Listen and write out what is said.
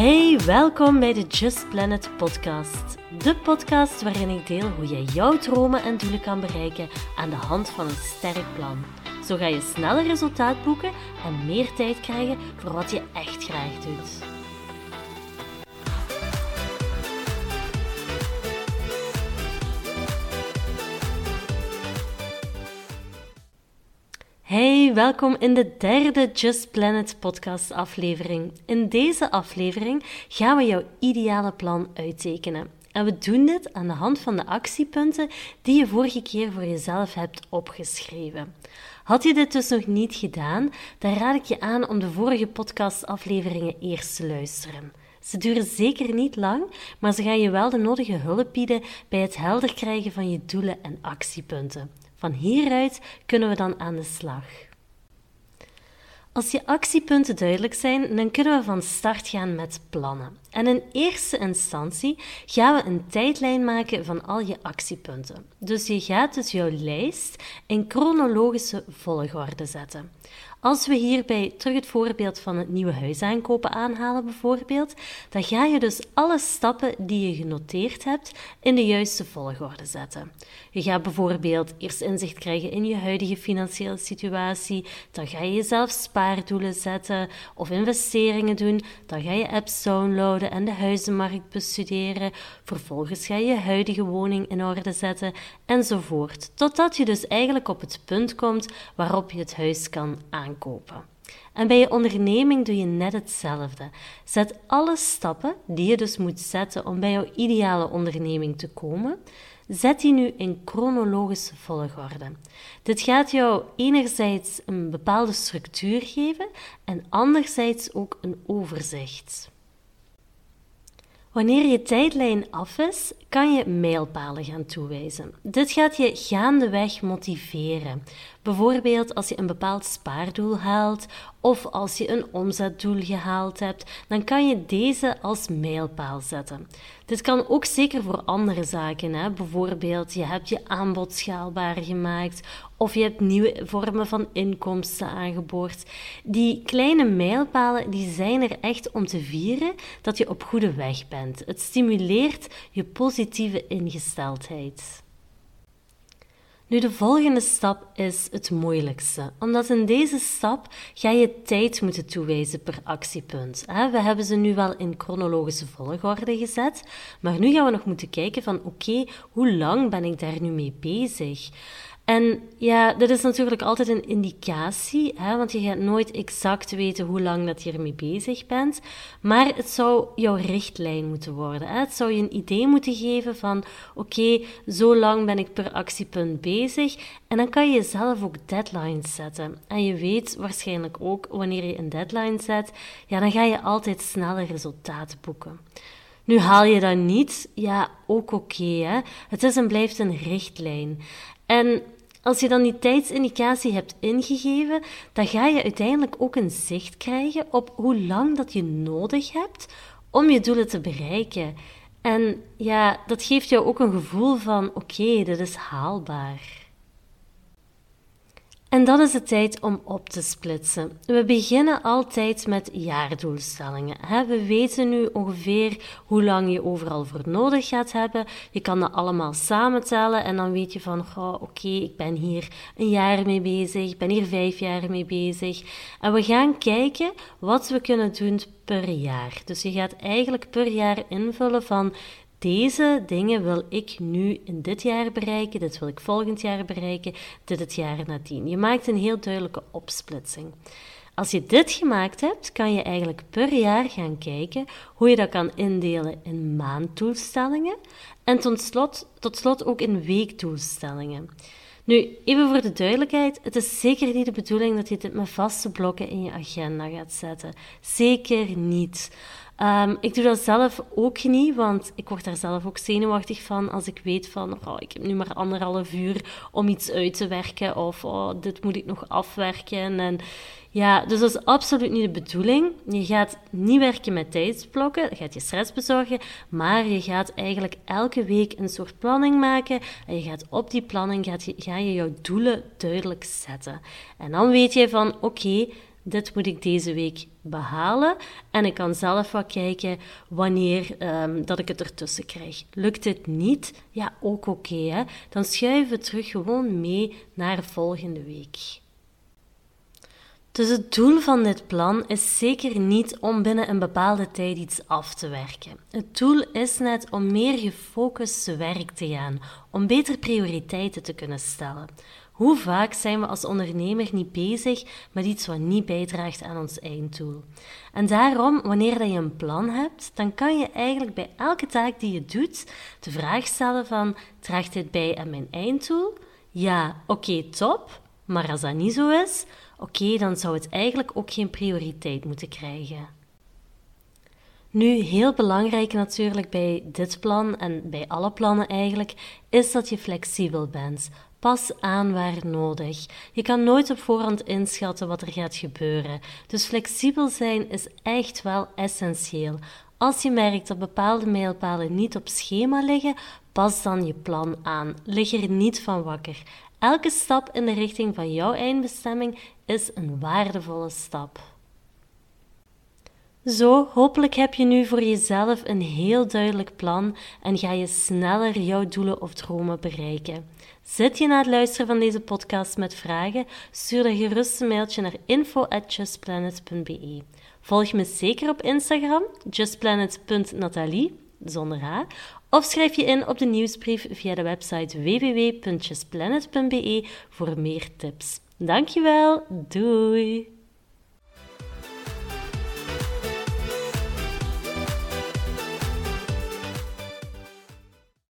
Hey, welkom bij de Just Planet podcast. De podcast waarin ik deel hoe jij jouw dromen en doelen kan bereiken aan de hand van een sterk plan. Zo ga je sneller resultaat boeken en meer tijd krijgen voor wat je echt graag doet. Hey, welkom in de derde Just Planet podcast aflevering. In deze aflevering gaan we jouw ideale plan uittekenen. En we doen dit aan de hand van de actiepunten die je vorige keer voor jezelf hebt opgeschreven. Had je dit dus nog niet gedaan, dan raad ik je aan om de vorige podcastafleveringen eerst te luisteren. Ze duren zeker niet lang, maar ze gaan je wel de nodige hulp bieden bij het helder krijgen van je doelen en actiepunten. Van hieruit kunnen we dan aan de slag. Als je actiepunten duidelijk zijn, dan kunnen we van start gaan met plannen. En in eerste instantie gaan we een tijdlijn maken van al je actiepunten. Dus je gaat dus jouw lijst in chronologische volgorde zetten. Als we hierbij terug het voorbeeld van het nieuwe huis aankopen aanhalen, bijvoorbeeld, dan ga je dus alle stappen die je genoteerd hebt in de juiste volgorde zetten. Je gaat bijvoorbeeld eerst inzicht krijgen in je huidige financiële situatie, dan ga je jezelf spaardoelen zetten of investeringen doen, dan ga je apps downloaden en de huizenmarkt bestuderen, vervolgens ga je je huidige woning in orde zetten enzovoort, totdat je dus eigenlijk op het punt komt waarop je het huis kan aankopen En bij je onderneming doe je net hetzelfde. Zet alle stappen die je dus moet zetten om bij jouw ideale onderneming te komen, zet die nu in chronologische volgorde. Dit gaat jou enerzijds een bepaalde structuur geven en anderzijds ook een overzicht. Wanneer je tijdlijn af is, kan je mijlpalen gaan toewijzen. Dit gaat je gaandeweg motiveren. Bijvoorbeeld als je een bepaald spaardoel haalt of als je een omzetdoel gehaald hebt, dan kan je deze als mijlpaal zetten. Dit kan ook zeker voor andere zaken. Hè? Bijvoorbeeld, je hebt je aanbod schaalbaar gemaakt of je hebt nieuwe vormen van inkomsten aangeboord. Die kleine mijlpalen die zijn er echt om te vieren dat je op goede weg bent. Het stimuleert je positieve ingesteldheid. Nu, de volgende stap is het moeilijkste, omdat in deze stap ga je tijd moeten toewijzen per actiepunt. We hebben ze nu wel in chronologische volgorde gezet, maar nu gaan we nog moeten kijken van oké, hoe lang ben ik daar nu mee bezig? En ja, dit is natuurlijk altijd een indicatie, hè, want je gaat nooit exact weten hoe lang dat je ermee bezig bent. Maar het zou jouw richtlijn moeten worden. Hè. Het zou je een idee moeten geven van, oké, zo lang ben ik per actiepunt bezig. En dan kan je zelf ook deadlines zetten. En je weet waarschijnlijk ook, wanneer je een deadline zet, ja, dan ga je altijd sneller resultaten boeken. Nu haal je dat niet, ja, ook oké. het is en blijft een richtlijn. En als je dan die tijdsindicatie hebt ingegeven, dan ga je uiteindelijk ook een zicht krijgen op hoe lang dat je nodig hebt om je doelen te bereiken. En ja, dat geeft jou ook een gevoel van: oké, dit is haalbaar. En dan is het tijd om op te splitsen. We beginnen altijd met jaardoelstellingen. We weten nu ongeveer hoe lang je overal voor nodig gaat hebben. Je kan dat allemaal samentellen en dan weet je van, oké, ik ben hier een jaar mee bezig, ik ben hier vijf jaar mee bezig. En we gaan kijken wat we kunnen doen per jaar. Dus je gaat eigenlijk per jaar invullen van deze dingen wil ik nu in dit jaar bereiken, dit wil ik volgend jaar bereiken, dit het jaar nadien. Je maakt een heel duidelijke opsplitsing. Als je dit gemaakt hebt, kan je eigenlijk per jaar gaan kijken hoe je dat kan indelen in maanddoelstellingen en tot slot, tot slot ook in weekdoelstellingen. Nu, even voor de duidelijkheid, het is zeker niet de bedoeling dat je dit met vaste blokken in je agenda gaat zetten. Zeker niet. Um, ik doe dat zelf ook niet, want ik word daar zelf ook zenuwachtig van als ik weet van, oh, ik heb nu maar anderhalf uur om iets uit te werken of oh, dit moet ik nog afwerken. En ja, dus dat is absoluut niet de bedoeling. Je gaat niet werken met tijdsblokken, je gaat je stress bezorgen, maar je gaat eigenlijk elke week een soort planning maken en je gaat op die planning gaat je, ga je jouw doelen duidelijk zetten. En dan weet je van, oké, dit moet ik deze week behalen. En ik kan zelf wat kijken wanneer um, dat ik het ertussen krijg. Lukt het niet? Ja, ook oké. Dan schuiven we terug gewoon mee naar volgende week. Dus het doel van dit plan is zeker niet om binnen een bepaalde tijd iets af te werken. Het doel is net om meer gefocust te werk te gaan, om beter prioriteiten te kunnen stellen. Hoe vaak zijn we als ondernemer niet bezig met iets wat niet bijdraagt aan ons einddoel? En daarom, wanneer je een plan hebt, dan kan je eigenlijk bij elke taak die je doet de vraag stellen van, draagt dit bij aan mijn einddoel? Ja, oké, top. Maar als dat niet zo is, oké, dan zou het eigenlijk ook geen prioriteit moeten krijgen. Nu, heel belangrijk natuurlijk bij dit plan en bij alle plannen eigenlijk, is dat je flexibel bent. Pas aan waar nodig. Je kan nooit op voorhand inschatten wat er gaat gebeuren. Dus flexibel zijn is echt wel essentieel. Als je merkt dat bepaalde mijlpalen niet op schema liggen, pas dan je plan aan. Lig er niet van wakker. Elke stap in de richting van jouw eindbestemming is een waardevolle stap. Zo, hopelijk heb je nu voor jezelf een heel duidelijk plan en ga je sneller jouw doelen of dromen bereiken. Zit je na het luisteren van deze podcast met vragen? Stuur dan gerust een mailtje naar info@justplanet.be. Volg me zeker op Instagram, justplanet.natalie, zonder H, of schrijf je in op de nieuwsbrief via de website www.justplanet.be voor meer tips. Dankjewel, doei!